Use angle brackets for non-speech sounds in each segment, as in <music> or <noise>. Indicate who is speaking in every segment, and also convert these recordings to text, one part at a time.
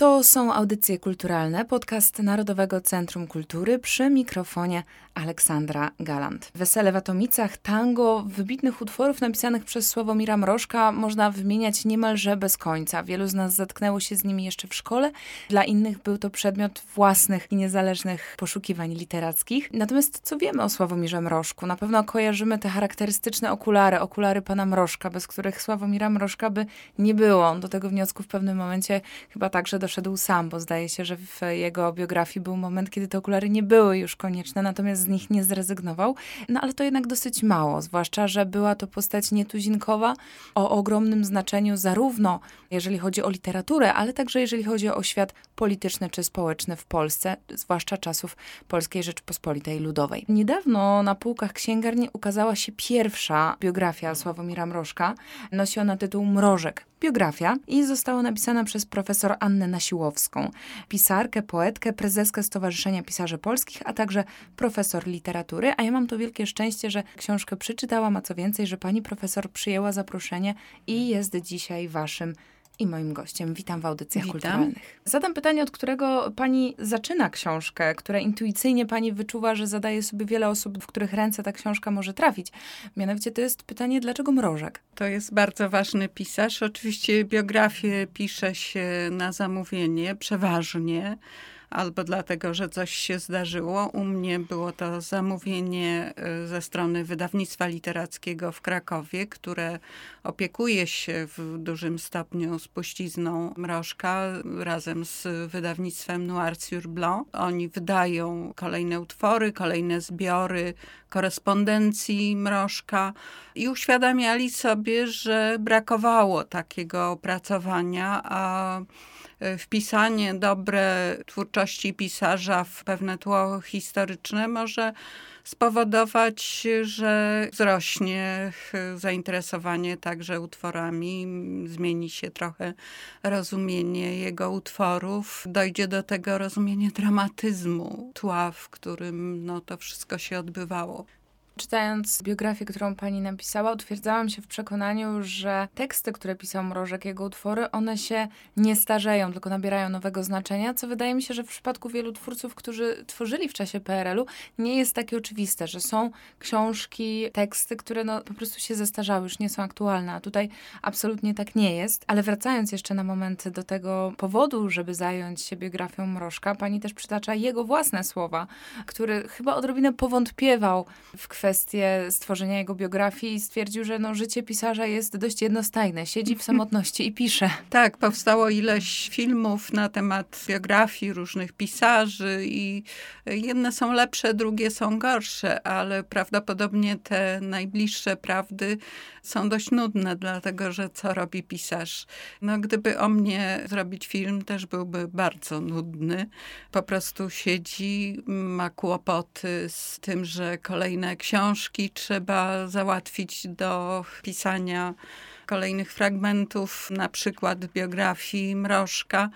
Speaker 1: To są audycje kulturalne, podcast Narodowego Centrum Kultury przy mikrofonie Aleksandra Galant. Wesele w Atomicach, tango, wybitnych utworów napisanych przez Sławomira Mrożka można wymieniać niemalże bez końca. Wielu z nas zatknęło się z nimi jeszcze w szkole, dla innych był to przedmiot własnych i niezależnych poszukiwań literackich. Natomiast co wiemy o Sławomirze Mrożku? Na pewno kojarzymy te charakterystyczne okulary, okulary pana Mrożka, bez których Sławomira Mrożka by nie było. Do tego wniosku w pewnym momencie chyba także doszedł sam, bo zdaje się, że w jego biografii był moment, kiedy te okulary nie były już konieczne, natomiast z nich nie zrezygnował. No ale to jednak dosyć mało, zwłaszcza, że była to postać nietuzinkowa o ogromnym znaczeniu zarówno jeżeli chodzi o literaturę, ale także jeżeli chodzi o świat polityczny czy społeczny w Polsce, zwłaszcza czasów Polskiej Rzeczypospolitej Ludowej. Niedawno na półkach księgarni ukazała się pierwsza biografia Sławomira Mrożka. Nosi ona tytuł Mrożek biografia i została napisana przez profesor Annę Nasiłowską, pisarkę, poetkę, prezeskę Stowarzyszenia Pisarzy Polskich, a także profesor literatury. A ja mam to wielkie szczęście, że książkę przeczytałam, a co więcej, że pani profesor przyjęła zaproszenie i jest dzisiaj waszym i moim gościem. Witam w audycjach
Speaker 2: Witam.
Speaker 1: kulturalnych. Zadam pytanie, od którego pani zaczyna książkę, które intuicyjnie pani wyczuwa, że zadaje sobie wiele osób, w których ręce ta książka może trafić. Mianowicie to jest pytanie, dlaczego mrożek?
Speaker 2: To jest bardzo ważny pisarz. Oczywiście biografię pisze się na zamówienie, przeważnie albo dlatego, że coś się zdarzyło. U mnie było to zamówienie y, ze strony wydawnictwa literackiego w Krakowie, które opiekuje się w dużym stopniu spuścizną Mrożka razem z wydawnictwem Noir sur Blanc. Oni wydają kolejne utwory, kolejne zbiory korespondencji Mrożka i uświadamiali sobie, że brakowało takiego opracowania, a wpisanie dobre twórczości pisarza w pewne tło historyczne może spowodować, że wzrośnie zainteresowanie także utworami, zmieni się trochę rozumienie jego utworów, dojdzie do tego rozumienie dramatyzmu tła, w którym no, to wszystko się odbywało.
Speaker 1: Czytając biografię, którą pani napisała, utwierdzałam się w przekonaniu, że teksty, które pisał Mrożek, jego utwory, one się nie starzeją, tylko nabierają nowego znaczenia, co wydaje mi się, że w przypadku wielu twórców, którzy tworzyli w czasie PRL-u, nie jest takie oczywiste, że są książki, teksty, które no, po prostu się zestarzały, już nie są aktualne, a tutaj absolutnie tak nie jest. Ale wracając jeszcze na moment do tego powodu, żeby zająć się biografią Mrożka, pani też przytacza jego własne słowa, który chyba odrobinę powątpiewał w kwestii kwestię stworzenia jego biografii i stwierdził, że no, życie pisarza jest dość jednostajne. Siedzi w <laughs> samotności i pisze.
Speaker 2: Tak, powstało ileś filmów na temat biografii różnych pisarzy i jedne są lepsze, drugie są gorsze, ale prawdopodobnie te najbliższe prawdy są dość nudne, dlatego że co robi pisarz? No, gdyby o mnie zrobić film, też byłby bardzo nudny. Po prostu siedzi, ma kłopoty z tym, że kolejne książki trzeba załatwić do pisania kolejnych fragmentów, na przykład biografii Mrożka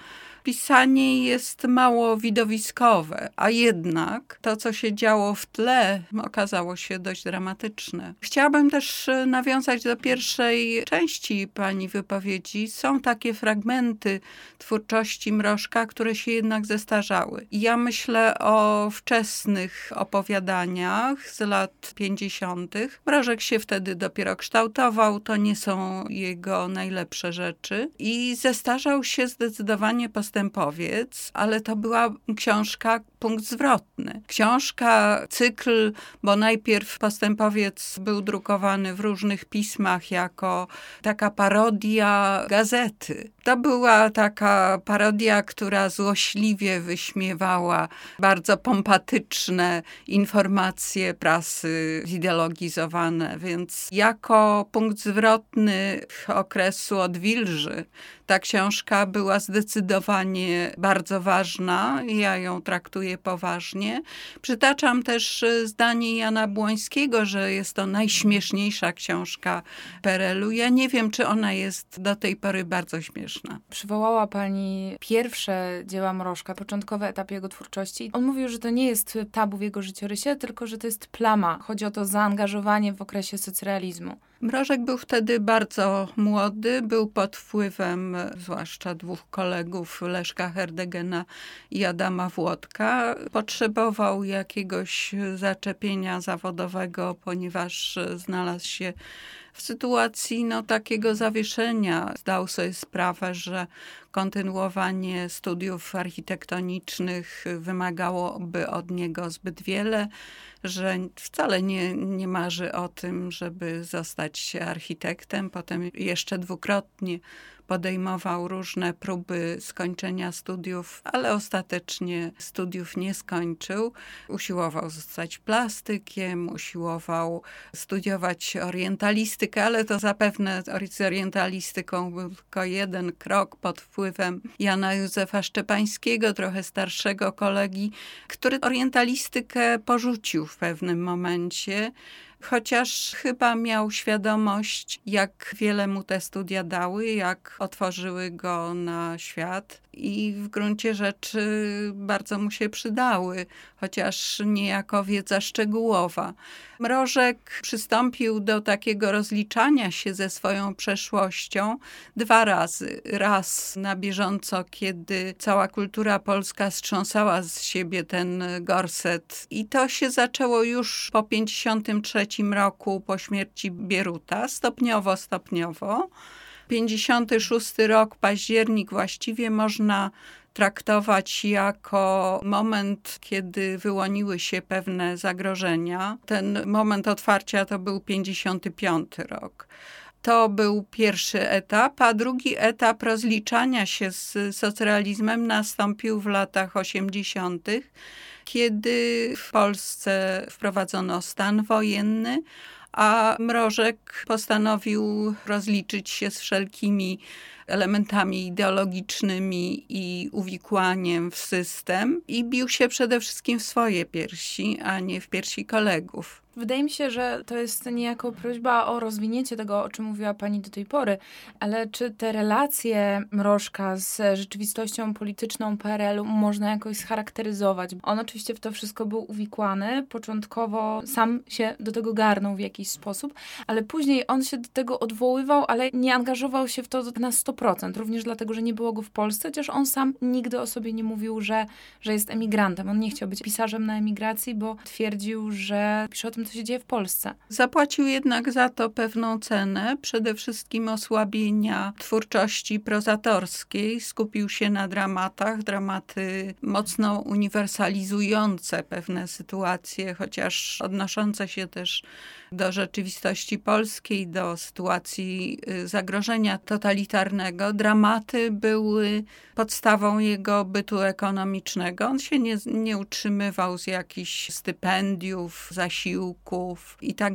Speaker 2: pisanie jest mało widowiskowe, a jednak to, co się działo w tle, okazało się dość dramatyczne. Chciałabym też e, nawiązać do pierwszej części pani wypowiedzi. Są takie fragmenty twórczości Mrożka, które się jednak zestarzały. Ja myślę o wczesnych opowiadaniach z lat 50. Mrożek się wtedy dopiero kształtował, to nie są jego najlepsze rzeczy i zestarzał się zdecydowanie postępowanie postępowiec, ale to była książka punkt zwrotny. Książka, cykl, bo najpierw postępowiec był drukowany w różnych pismach jako taka parodia gazety. To była taka parodia, która złośliwie wyśmiewała bardzo pompatyczne informacje prasy zideologizowane, więc jako punkt zwrotny okresu odwilży ta książka była zdecydowanie bardzo ważna. Ja ją traktuję poważnie. Przytaczam też e, zdanie Jana Błońskiego, że jest to najśmieszniejsza książka Perelu. Ja nie wiem, czy ona jest do tej pory bardzo śmieszna.
Speaker 1: Przywołała pani pierwsze dzieła Mrożka, początkowy etap jego twórczości. On mówił, że to nie jest tabu w jego życiorysie, tylko że to jest plama. Chodzi o to zaangażowanie w okresie socrealizmu.
Speaker 2: Mrożek był wtedy bardzo młody, był pod wpływem zwłaszcza dwóch kolegów, Leszka Herdegena i Adama Włodka. Potrzebował jakiegoś zaczepienia zawodowego, ponieważ znalazł się w sytuacji no, takiego zawieszenia zdał sobie sprawę, że kontynuowanie studiów architektonicznych wymagałoby od niego zbyt wiele, że wcale nie, nie marzy o tym, żeby zostać architektem. Potem jeszcze dwukrotnie podejmował różne próby skończenia studiów, ale ostatecznie studiów nie skończył. Usiłował zostać plastykiem, usiłował studiować orientalistykę, ale to zapewne z orientalistyką był tylko jeden krok pod wpływem Jana Józefa Szczepańskiego, trochę starszego kolegi, który orientalistykę porzucił w pewnym momencie chociaż chyba miał świadomość, jak wiele mu te studia dały, jak otworzyły go na świat i w gruncie rzeczy bardzo mu się przydały, chociaż niejako wiedza szczegółowa. Mrożek przystąpił do takiego rozliczania się ze swoją przeszłością dwa razy. Raz na bieżąco, kiedy cała kultura polska strząsała z siebie ten gorset i to się zaczęło już po 53 roku po śmierci Bieruta, stopniowo, stopniowo. 56 rok, październik właściwie można traktować jako moment, kiedy wyłoniły się pewne zagrożenia. Ten moment otwarcia to był 55 rok. To był pierwszy etap, a drugi etap rozliczania się z socrealizmem nastąpił w latach 80., kiedy w Polsce wprowadzono stan wojenny, a Mrożek postanowił rozliczyć się z wszelkimi elementami ideologicznymi i uwikłaniem w system i bił się przede wszystkim w swoje piersi, a nie w piersi kolegów.
Speaker 1: Wydaje mi się, że to jest niejako prośba o rozwinięcie tego, o czym mówiła Pani do tej pory, ale czy te relacje Mrożka z rzeczywistością polityczną PRL-u można jakoś scharakteryzować? On oczywiście w to wszystko był uwikłany, początkowo sam się do tego garnął w jakiś sposób, ale później on się do tego odwoływał, ale nie angażował się w to na 100%, również dlatego, że nie było go w Polsce, chociaż on sam nigdy o sobie nie mówił, że, że jest emigrantem. On nie chciał być pisarzem na emigracji, bo twierdził, że pisze o tym, co się dzieje w Polsce.
Speaker 2: Zapłacił jednak za to pewną cenę, przede wszystkim osłabienia twórczości prozatorskiej. Skupił się na dramatach, dramaty mocno uniwersalizujące pewne sytuacje, chociaż odnoszące się też do rzeczywistości polskiej, do sytuacji y, zagrożenia totalitarnego. Dramaty były podstawą jego bytu ekonomicznego. On się nie, nie utrzymywał z jakichś stypendiów, zasiłków i tak.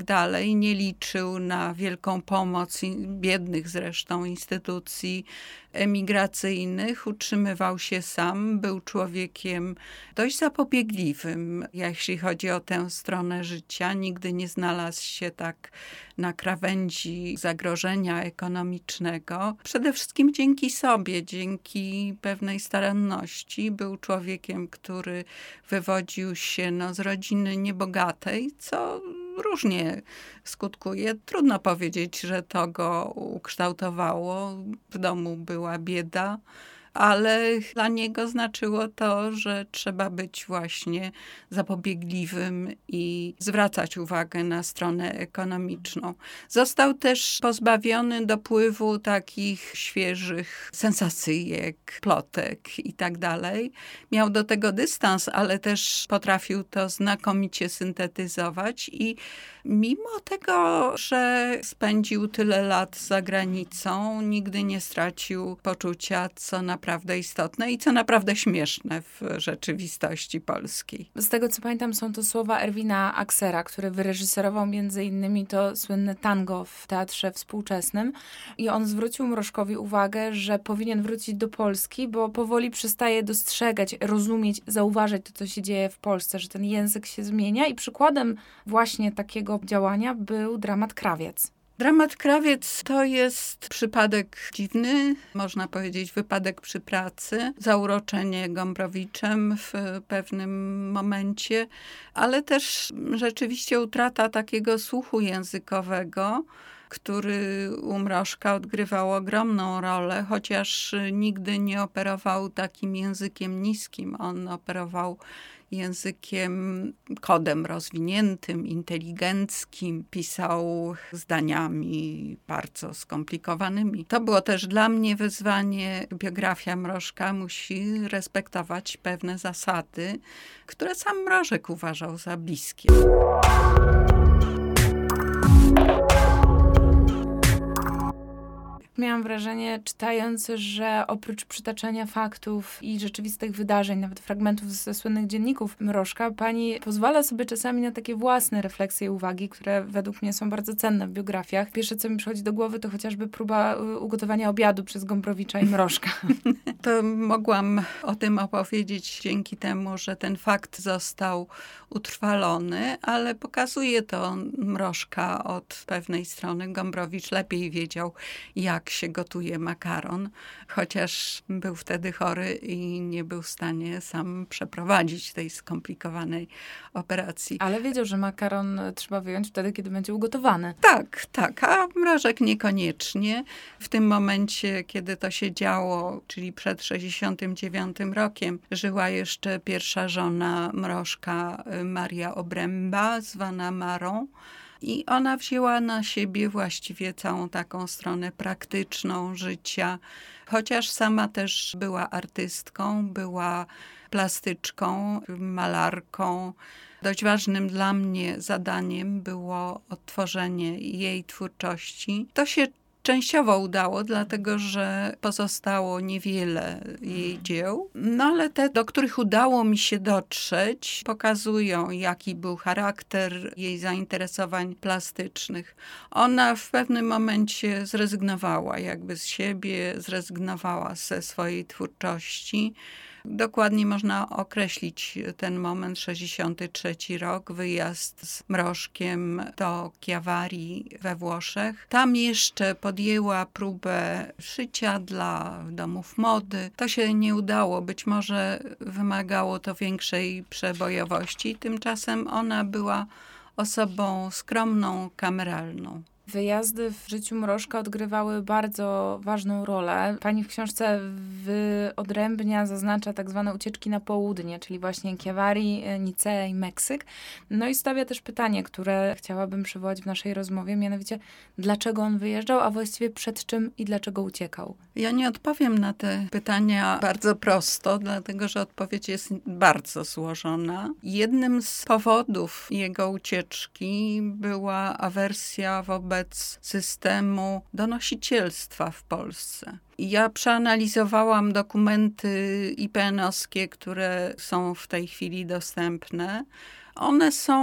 Speaker 2: Nie liczył na wielką pomoc biednych zresztą instytucji emigracyjnych, utrzymywał się sam, był człowiekiem dość zapobiegliwym, jeśli chodzi o tę stronę życia. Nigdy nie znalazł się tak na krawędzi zagrożenia ekonomicznego. Przede wszystkim dzięki sobie, dzięki pewnej staranności. Był człowiekiem, który wywodził się no, z rodziny niebogatej, co różnie skutkuje. Trudno powiedzieć, że to go ukształtowało. W domu była bieda ale dla niego znaczyło to, że trzeba być właśnie zapobiegliwym i zwracać uwagę na stronę ekonomiczną. Został też pozbawiony dopływu takich świeżych sensacyjek, plotek i tak dalej. Miał do tego dystans, ale też potrafił to znakomicie syntetyzować i mimo tego, że spędził tyle lat za granicą, nigdy nie stracił poczucia, co naprawdę istotne i co naprawdę śmieszne w rzeczywistości polskiej.
Speaker 1: Z tego co pamiętam, są to słowa Erwina Aksera, który wyreżyserował między innymi to słynne tango w teatrze współczesnym. I on zwrócił Mrożkowi uwagę, że powinien wrócić do Polski, bo powoli przestaje dostrzegać, rozumieć, zauważać to, co się dzieje w Polsce, że ten język się zmienia. I przykładem właśnie takiego działania był dramat Krawiec.
Speaker 2: Dramat Krawiec to jest przypadek dziwny, można powiedzieć wypadek przy pracy, zauroczenie Gombrowiczem w pewnym momencie, ale też rzeczywiście utrata takiego słuchu językowego który u Mrożka odgrywał ogromną rolę, chociaż nigdy nie operował takim językiem niskim. On operował językiem, kodem rozwiniętym, inteligenckim, pisał zdaniami bardzo skomplikowanymi. To było też dla mnie wyzwanie. Biografia Mrożka musi respektować pewne zasady, które sam Mrożek uważał za bliskie.
Speaker 1: Miałam wrażenie, czytając, że oprócz przytaczania faktów i rzeczywistych wydarzeń, nawet fragmentów ze słynnych dzienników Mrożka, pani pozwala sobie czasami na takie własne refleksje i uwagi, które według mnie są bardzo cenne w biografiach. Pierwsze, co mi przychodzi do głowy, to chociażby próba y, ugotowania obiadu przez Gombrowicza i Mrożka. <laughs> <laughs>
Speaker 2: To mogłam o tym opowiedzieć dzięki temu, że ten fakt został utrwalony, ale pokazuje to Mrożka od pewnej strony. Gombrowicz lepiej wiedział, jak się gotuje makaron, chociaż był wtedy chory i nie był w stanie sam przeprowadzić tej skomplikowanej operacji.
Speaker 1: Ale wiedział, że makaron trzeba wyjąć wtedy, kiedy będzie ugotowany.
Speaker 2: Tak, tak, a mrożek niekoniecznie. W tym momencie, kiedy to się działo, czyli przed 69 rokiem, żyła jeszcze pierwsza żona mrożka, Maria Obręba, zwana Marą. I ona wzięła na siebie właściwie całą taką stronę praktyczną życia, chociaż sama też była artystką, była plastyczką, malarką. Dość ważnym dla mnie zadaniem było odtworzenie jej twórczości. To się częściowo udało, dlatego że pozostało niewiele jej dzieł, no ale te, do których udało mi się dotrzeć, pokazują, jaki był charakter jej zainteresowań plastycznych. Ona w pewnym momencie zrezygnowała jakby z siebie, zrezygnowała ze swojej twórczości. Dokładnie można określić ten moment, 63 rok, wyjazd z Mrożkiem do Chiavari we Włoszech. Tam jeszcze podjęła próbę szycia dla domów mody. To się nie udało, być może wymagało to większej przebojowości. Tymczasem ona była osobą skromną, kameralną.
Speaker 1: Wyjazdy w życiu Mrożka odgrywały bardzo ważną rolę. Pani w książce wyodrębnia, zaznacza tak zwane ucieczki na południe, czyli właśnie Chiavari, Nicea i Meksyk. No i stawia też pytanie, które chciałabym przywołać w naszej rozmowie, mianowicie dlaczego on wyjeżdżał, a właściwie przed czym i dlaczego uciekał?
Speaker 2: Ja nie odpowiem na te pytania bardzo prosto, dlatego że odpowiedź jest bardzo złożona. Jednym z powodów jego ucieczki była awersja wobec wobec systemu donosicielstwa w Polsce. Ja przeanalizowałam dokumenty IPN-owskie, które są w tej chwili dostępne. One są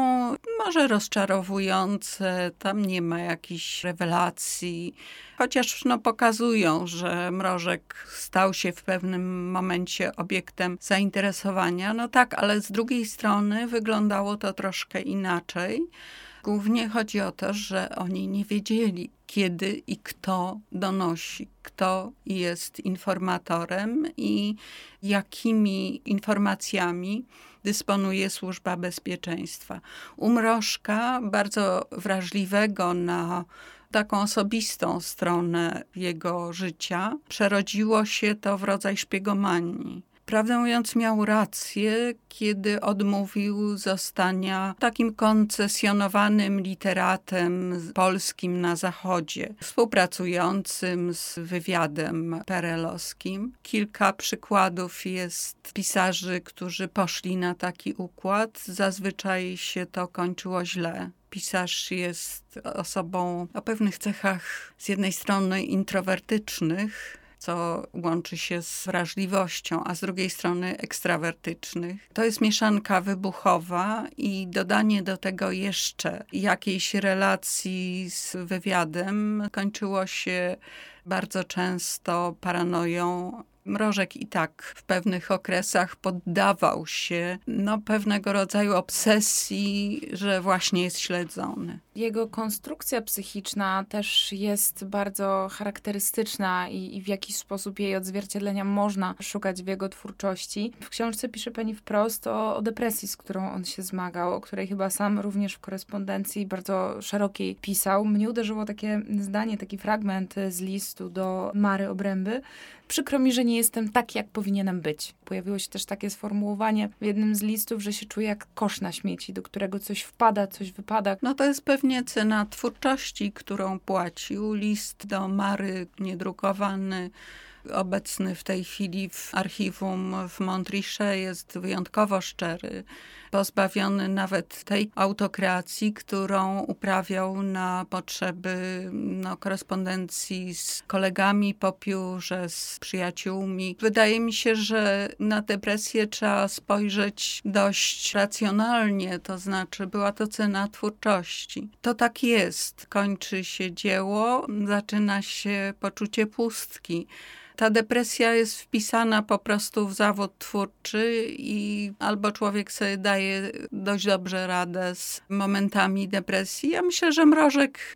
Speaker 2: może rozczarowujące, tam nie ma jakichś rewelacji, chociaż no, pokazują, że mrożek stał się w pewnym momencie obiektem zainteresowania. No tak, ale z drugiej strony wyglądało to troszkę inaczej. Głównie chodzi o to, że oni nie wiedzieli, kiedy i kto donosi, kto jest informatorem i jakimi informacjami dysponuje Służba Bezpieczeństwa. U Mrożka, bardzo wrażliwego na taką osobistą stronę jego życia, przerodziło się to w rodzaj szpiegomanii Prawdę mówiąc, miał rację, kiedy odmówił zostania takim koncesjonowanym literatem polskim na Zachodzie, współpracującym z wywiadem perelowskim. Kilka przykładów jest pisarzy, którzy poszli na taki układ. Zazwyczaj się to kończyło źle pisarz jest osobą o pewnych cechach z jednej strony introwertycznych, co łączy się z wrażliwością, a z drugiej strony ekstrawertycznych. To jest mieszanka wybuchowa i dodanie do tego jeszcze jakiejś relacji z wywiadem kończyło się bardzo często paranoją Mrożek i tak w pewnych okresach poddawał się no, pewnego rodzaju obsesji, że właśnie jest śledzony.
Speaker 1: Jego konstrukcja psychiczna też jest bardzo charakterystyczna i, i, w jakiś sposób jej odzwierciedlenia można szukać w jego twórczości. W książce pisze pani wprost o, o depresji, z którą on się zmagał, o której chyba sam również w korespondencji bardzo szerokiej pisał. Mnie uderzyło takie zdanie, taki fragment z listu do Mary Obręby, Przykro mi, że nie jestem taki, jak powinienem być. Pojawiło się też takie sformułowanie w jednym z listów, że się czuję jak kosz na śmieci, do którego coś wpada, coś wypada.
Speaker 2: No to jest pewnie cena twórczości, którą płacił. List do Mary niedrukowany obecny w tej chwili w archiwum w Montriche jest wyjątkowo szczery, pozbawiony nawet tej autokreacji, którą uprawiał na potrzeby no, korespondencji z kolegami po piórze, z przyjaciółmi. Wydaje mi się, że na depresję trzeba spojrzeć dość racjonalnie, to znaczy była to cena twórczości. To tak jest. Kończy się dzieło, zaczyna się poczucie pustki ta depresja jest wpisana po prostu w zawód twórczy i albo człowiek sobie daje dość dobrze radę z momentami depresji. Ja myślę, że Mrożek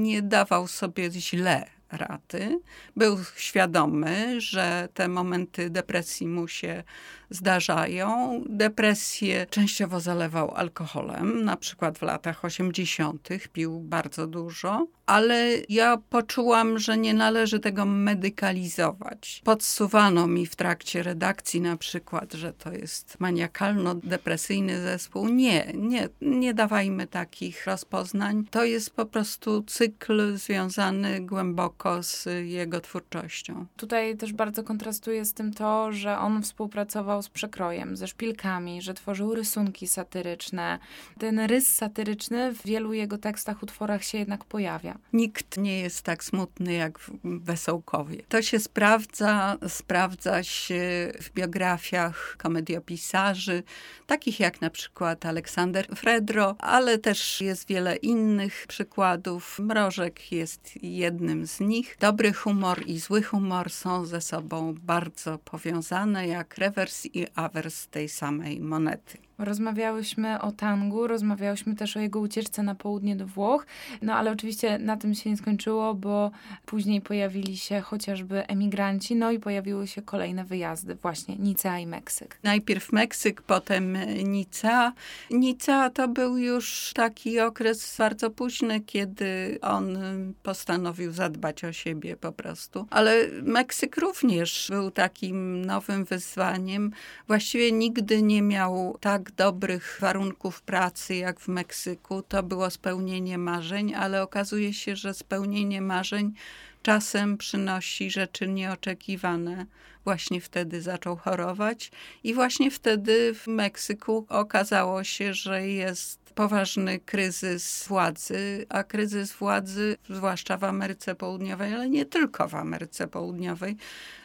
Speaker 2: nie dawał sobie źle rady. Był świadomy, że te momenty depresji mu się zdarzają. Depresję częściowo zalewał alkoholem, na przykład w latach 80. pił bardzo dużo, ale ja poczułam, że nie należy tego medykalizować. Podsuwano mi w trakcie redakcji na przykład, że to jest maniakalno-depresyjny zespół. Nie, nie, nie dawajmy takich rozpoznań. To jest po prostu cykl związany głęboko z jego twórczością.
Speaker 1: Tutaj też bardzo kontrastuje z tym to, że on współpracował z przekrojem, ze szpilkami, że tworzył rysunki satyryczne. Ten rys satyryczny w wielu jego tekstach, utworach się jednak pojawia.
Speaker 2: Nikt nie jest tak smutny jak Wesołkowie. To się sprawdza, sprawdza się w biografiach komediopisarzy, takich jak na przykład Aleksander Fredro, ale też jest wiele innych przykładów. Mrożek jest jednym z nich. Dobry humor i zły humor są ze sobą bardzo powiązane, jak rewers i awers tej samej monety.
Speaker 1: Rozmawiałyśmy o tangu, rozmawiałyśmy też o jego ucieczce na południe do Włoch, no ale oczywiście na tym się nie skończyło, bo później pojawili się chociażby emigranci, no i pojawiły się kolejne wyjazdy, właśnie Nicea i Meksyk.
Speaker 2: Najpierw Meksyk, potem Nicea. Nicea to był już taki okres bardzo późny, kiedy on postanowił zadbać o siebie po prostu. Ale Meksyk również był takim nowym wyzwaniem. Właściwie nigdy nie miał tak dobrych warunków pracy jak w Meksyku. To było spełnienie marzeń, ale okazuje się, że spełnienie marzeń czasem przynosi rzeczy nieoczekiwane. Właśnie wtedy zaczął chorować i właśnie wtedy w Meksyku okazało się, że jest poważny kryzys władzy, a kryzys władzy, zwłaszcza w Ameryce Południowej, ale nie tylko w Ameryce Południowej,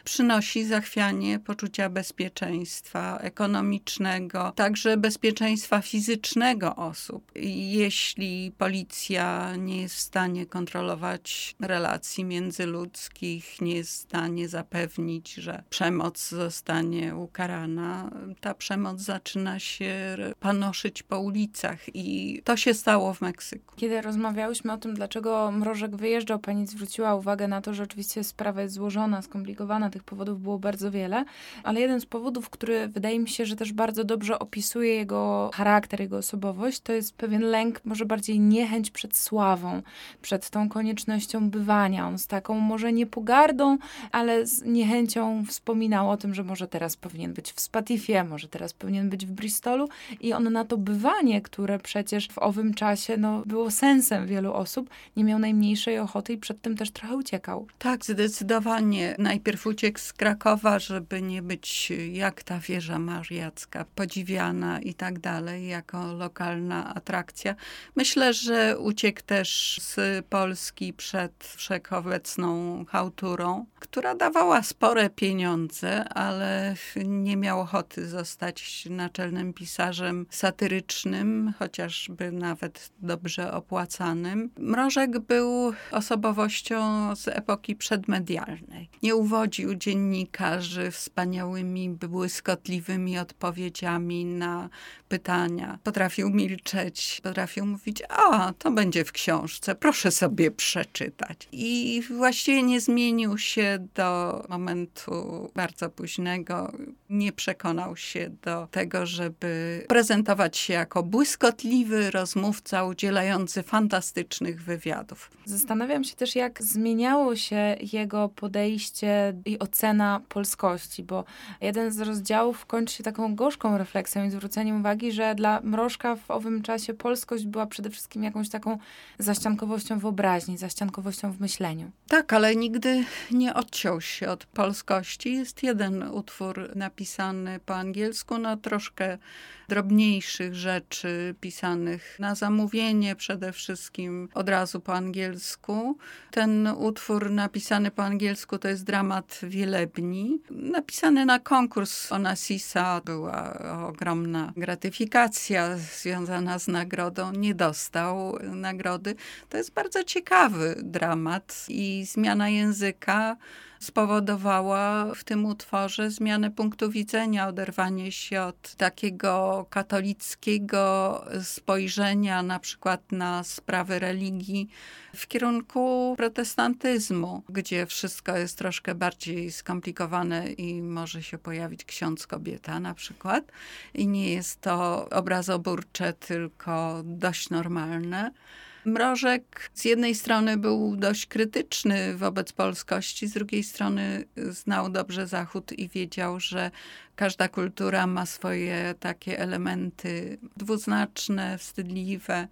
Speaker 2: przynosi zachwianie poczucia bezpieczeństwa ekonomicznego, także bezpieczeństwa fizycznego osób. Jeśli policja nie jest w stanie kontrolować relacji międzyludzkich, nie jest w stanie zapewnić, że przemoc zostanie ukarana, ta przemoc zaczyna się panoszyć po ulicach i to się stało w Meksyku.
Speaker 1: Kiedy rozmawiałyśmy o tym, dlaczego Mrożek wyjeżdżał, pani zwróciła uwagę na to, że oczywiście sprawa jest złożona, skomplikowana, tych powodów było bardzo wiele, ale jeden z powodów, który wydaje mi się, że też bardzo dobrze opisuje jego charakter, jego osobowość, to jest pewien lęk, może bardziej niechęć przed sławą, przed tą koniecznością bywania. On z taką może nie pogardą, ale z niechęcią wspominał o tym, że może teraz powinien być w Spatifie, może teraz powinien być w Bristolu i on na to bywanie, które przecież w owym czasie no, było sensem wielu osób, nie miał najmniejszej ochoty i przed tym też trochę uciekał.
Speaker 2: Tak, zdecydowanie. Najpierw uciekł z Krakowa, żeby nie być jak ta wieża mariacka, podziwiana i tak dalej, jako lokalna atrakcja. Myślę, że uciekł też z Polski przed wszechobecnym zacną chałturą, która dawała spore pieniądze, ale nie miał ochoty zostać naczelnym pisarzem satyrycznym, chociażby nawet dobrze opłacanym. Mrożek był osobowością z epoki przedmedialnej. Nie uwodził dziennikarzy wspaniałymi, błyskotliwymi odpowiedziami na pytania. Potrafił milczeć, potrafił mówić: A, to będzie w książce, proszę sobie przeczytać. I właściwie nie zmienił się do momentu bardzo późnego. Nie przekonał się do tego, żeby prezentować się jako błyskotliwy rozmówca udzielający fantastycznych wywiadów.
Speaker 1: Zastanawiam się też, jak zmieniało się jego podejście i ocena polskości, bo jeden z rozdziałów kończy się taką gorzką refleksją i zwróceniem uwagi, że dla Mrożka w owym czasie polskość była przede wszystkim jakąś taką zaściankowością wyobraźni, zaściankowością w myśleniu.
Speaker 2: Tak, ale nigdy nie odciął się od polskości. Jest jeden utwór napisany po angielsku, no troszkę drobniejszych rzeczy pisanych na zamówienie przede wszystkim od razu po angielsku. Ten utwór napisany po angielsku to jest dramat Wielebni. Napisany na konkurs Onassisa była ogromna gratyfikacja związana z nagrodą. Nie dostał nagrody. To jest bardzo ciekawy dramat i zmiana języka spowodowała w tym utworze zmianę punktu widzenia, oderwanie się od takiego katolickiego spojrzenia na przykład na sprawy religii w kierunku protestantyzmu, gdzie wszystko jest troszkę bardziej skomplikowane i może się pojawić ksiądz kobieta na przykład. I nie jest to obrazoburcze, tylko dość normalne. Mrożek z jednej strony był dość krytyczny wobec polskości, z drugiej strony znał dobrze Zachód i wiedział, że każda kultura ma swoje takie elementy dwuznaczne, wstydliwe.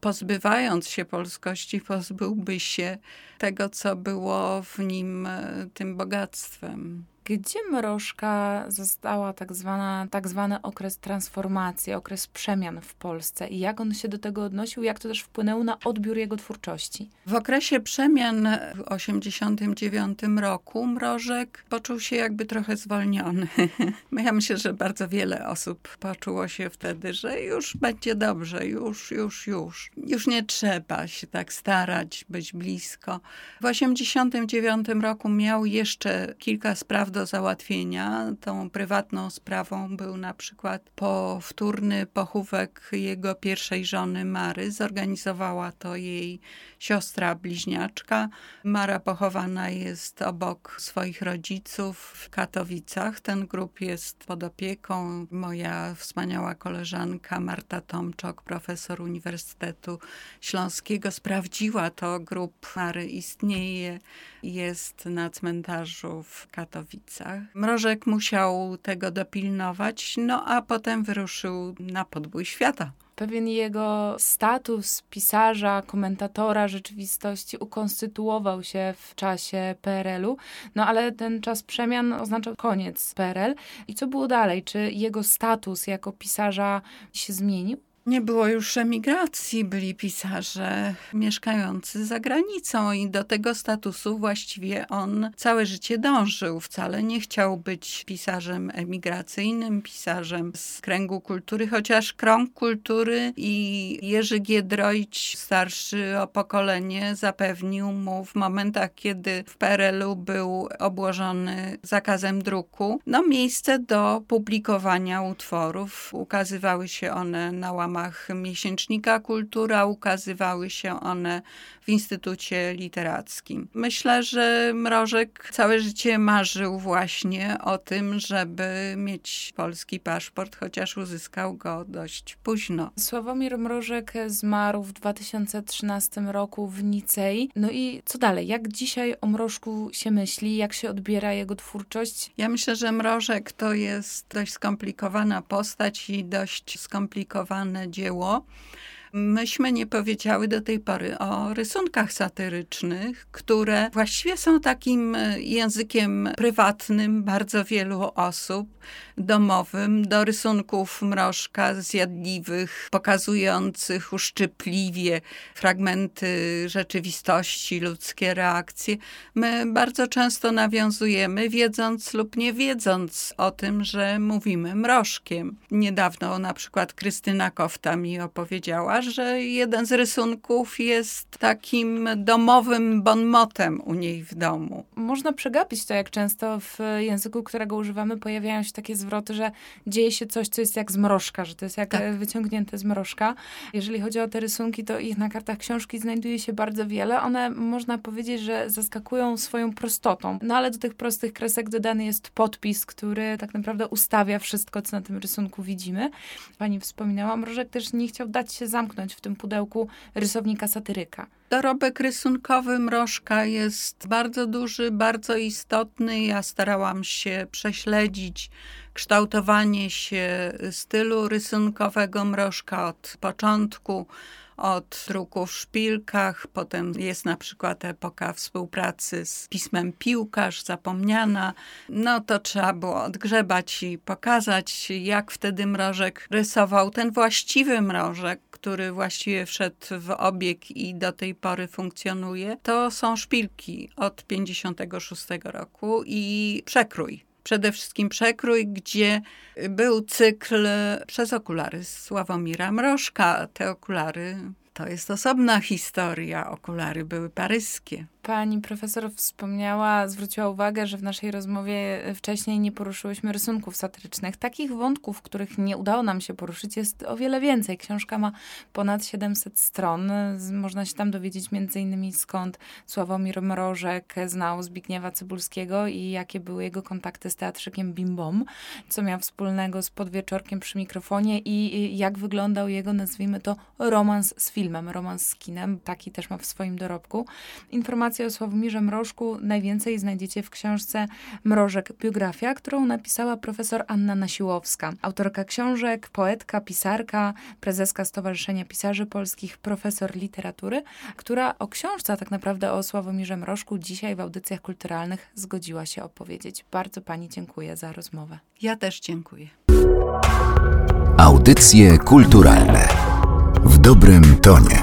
Speaker 2: Pozbywając się polskości, pozbyłby się tego, co było w nim tym bogactwem.
Speaker 1: Gdzie mrożka została tak, zwana, tak zwany okres transformacji, okres przemian w Polsce i jak on się do tego odnosił, jak to też wpłynęło na odbiór jego twórczości?
Speaker 2: W okresie przemian w 1989 roku Mrożek poczuł się jakby trochę zwolniony. <laughs> Ja myślę, że bardzo wiele osób poczuło się wtedy, że już będzie dobrze, już, już, już. Już nie trzeba się tak starać, być blisko. W 1989 roku miał jeszcze kilka spraw do załatwienia. Tą prywatną sprawą był na przykład powtórny pochówek jego pierwszej żony Mary. Zorganizowała to jej siostra bliźniaczka. Mara pochowana jest obok swoich rodziców w Katowicach. Ten grób jest pod opieką. Moja wspaniała koleżanka Marta Tomczok, profesor Uniwersytetu Śląskiego, sprawdziła to. Grób Mary istnieje, jest na cmentarzu w Katowicach. Mrożek musiał tego dopilnować, no a potem wyruszył na podbój świata
Speaker 1: pewien jego status pisarza, komentatora rzeczywistości ukonstytuował się w czasie PRL-u, no ale ten czas przemian oznaczał koniec PRL. I co było dalej? Czy jego status jako pisarza się zmienił?
Speaker 2: Nie było już emigracji, byli pisarze mieszkający za granicą i do tego statusu właściwie on całe życie dążył. Wcale nie chciał być pisarzem emigracyjnym, pisarzem z kręgu kultury, chociaż krąg kultury i Jerzy Giedroyć, starszy o pokolenie, zapewnił mu w momentach, kiedy w PRL-u był obłożony zakazem druku, no miejsce do publikowania utworów. Ukazywały się one na łamach ramach miesięcznika Kultura ukazywały się one w Instytucie Literackim. Myślę, że Mrożek całe życie marzył właśnie o tym, żeby mieć polski paszport, chociaż uzyskał go dość późno.
Speaker 1: Sławomir Mrożek zmarł w 2013 roku w Nicei. No i co dalej? Jak dzisiaj o Mrożku się myśli? Jak się odbiera jego twórczość?
Speaker 2: Ja myślę, że Mrożek to jest dość skomplikowana postać i dość dzieło. myśmy nie powiedziały do tej pory o rysunkach satyrycznych, które właściwie są takim e, językiem prywatnym bardzo wielu osób, domowym, do rysunków mrożka zjadliwych, pokazujących uszczypliwie fragmenty rzeczywistości, ludzkie reakcje. My bardzo często nawiązujemy, wiedząc lub nie wiedząc o tym, że mówimy mrożkiem. Niedawno na przykład Krystyna Kofta mi opowiedziała, że jeden z rysunków jest takim domowym bonmotem u niej w domu.
Speaker 1: Można przegapić to, jak często w języku, którego używamy, pojawiają się takie zwroty, że dzieje się coś, co jest jak zmrożka, że to jest jak tak. wyciągnięte z mrożka. Jeżeli chodzi o te rysunki, to ich na kartach książki znajduje się bardzo wiele. One, można powiedzieć, że zaskakują swoją prostotą. No ale do tych prostych kresek dodany jest podpis, który tak naprawdę ustawia wszystko, co na tym rysunku widzimy. Pani wspominała, Mrożek też nie chciał dać się zamknąć w tym pudełku rysownika satyryka.
Speaker 2: Dorobek rysunkowy Mrożka jest bardzo duży, bardzo istotny. Ja starałam się prześledzić kształtowanie się stylu rysunkowego Mrożka od początku od druku w szpilkach, potem jest na przykład epoka współpracy z pismem Piłkarz, zapomniana. No to trzeba było odgrzebać i pokazać, jak wtedy Mrożek rysował ten właściwy Mrożek, który właściwie wszedł w obieg i do tej pory funkcjonuje. To są szpilki od 56 roku i przekrój przede wszystkim przekrój, gdzie był cykl przez okulary Sławomira Mrożka. Te okulary to jest osobna historia. Okulary były paryskie.
Speaker 1: Pani profesor wspomniała, zwróciła uwagę, że w naszej rozmowie wcześniej nie poruszyłyśmy rysunków satyrycznych. Takich wątków, których nie udało nam się poruszyć, jest o wiele więcej. Książka ma ponad 700 stron. Można się tam dowiedzieć między innymi skąd Sławomir Mrożek znał Zbigniewa Cybulskiego i jakie były jego kontakty z teatrzykiem Bimbom, co miał wspólnego z podwieczorkiem przy mikrofonie i jak wyglądał jego, nazwijmy to, romans z filmem, romans z kinem. Taki też ma w swoim dorobku. Informacja informacje o Sławomirze Mrożku najwięcej znajdziecie w książce Mrożek Biografia, którą napisała profesor Anna Nasiłowska. Autorka książek, poetka, pisarka, prezeska Stowarzyszenia Pisarzy Polskich, profesor literatury, która o książce, a tak naprawdę o Sławomirze Mrożku dzisiaj w audycjach kulturalnych zgodziła się opowiedzieć. Bardzo Pani dziękuję za rozmowę.
Speaker 2: Ja też dziękuję.
Speaker 3: Audycje kulturalne w dobrym tonie.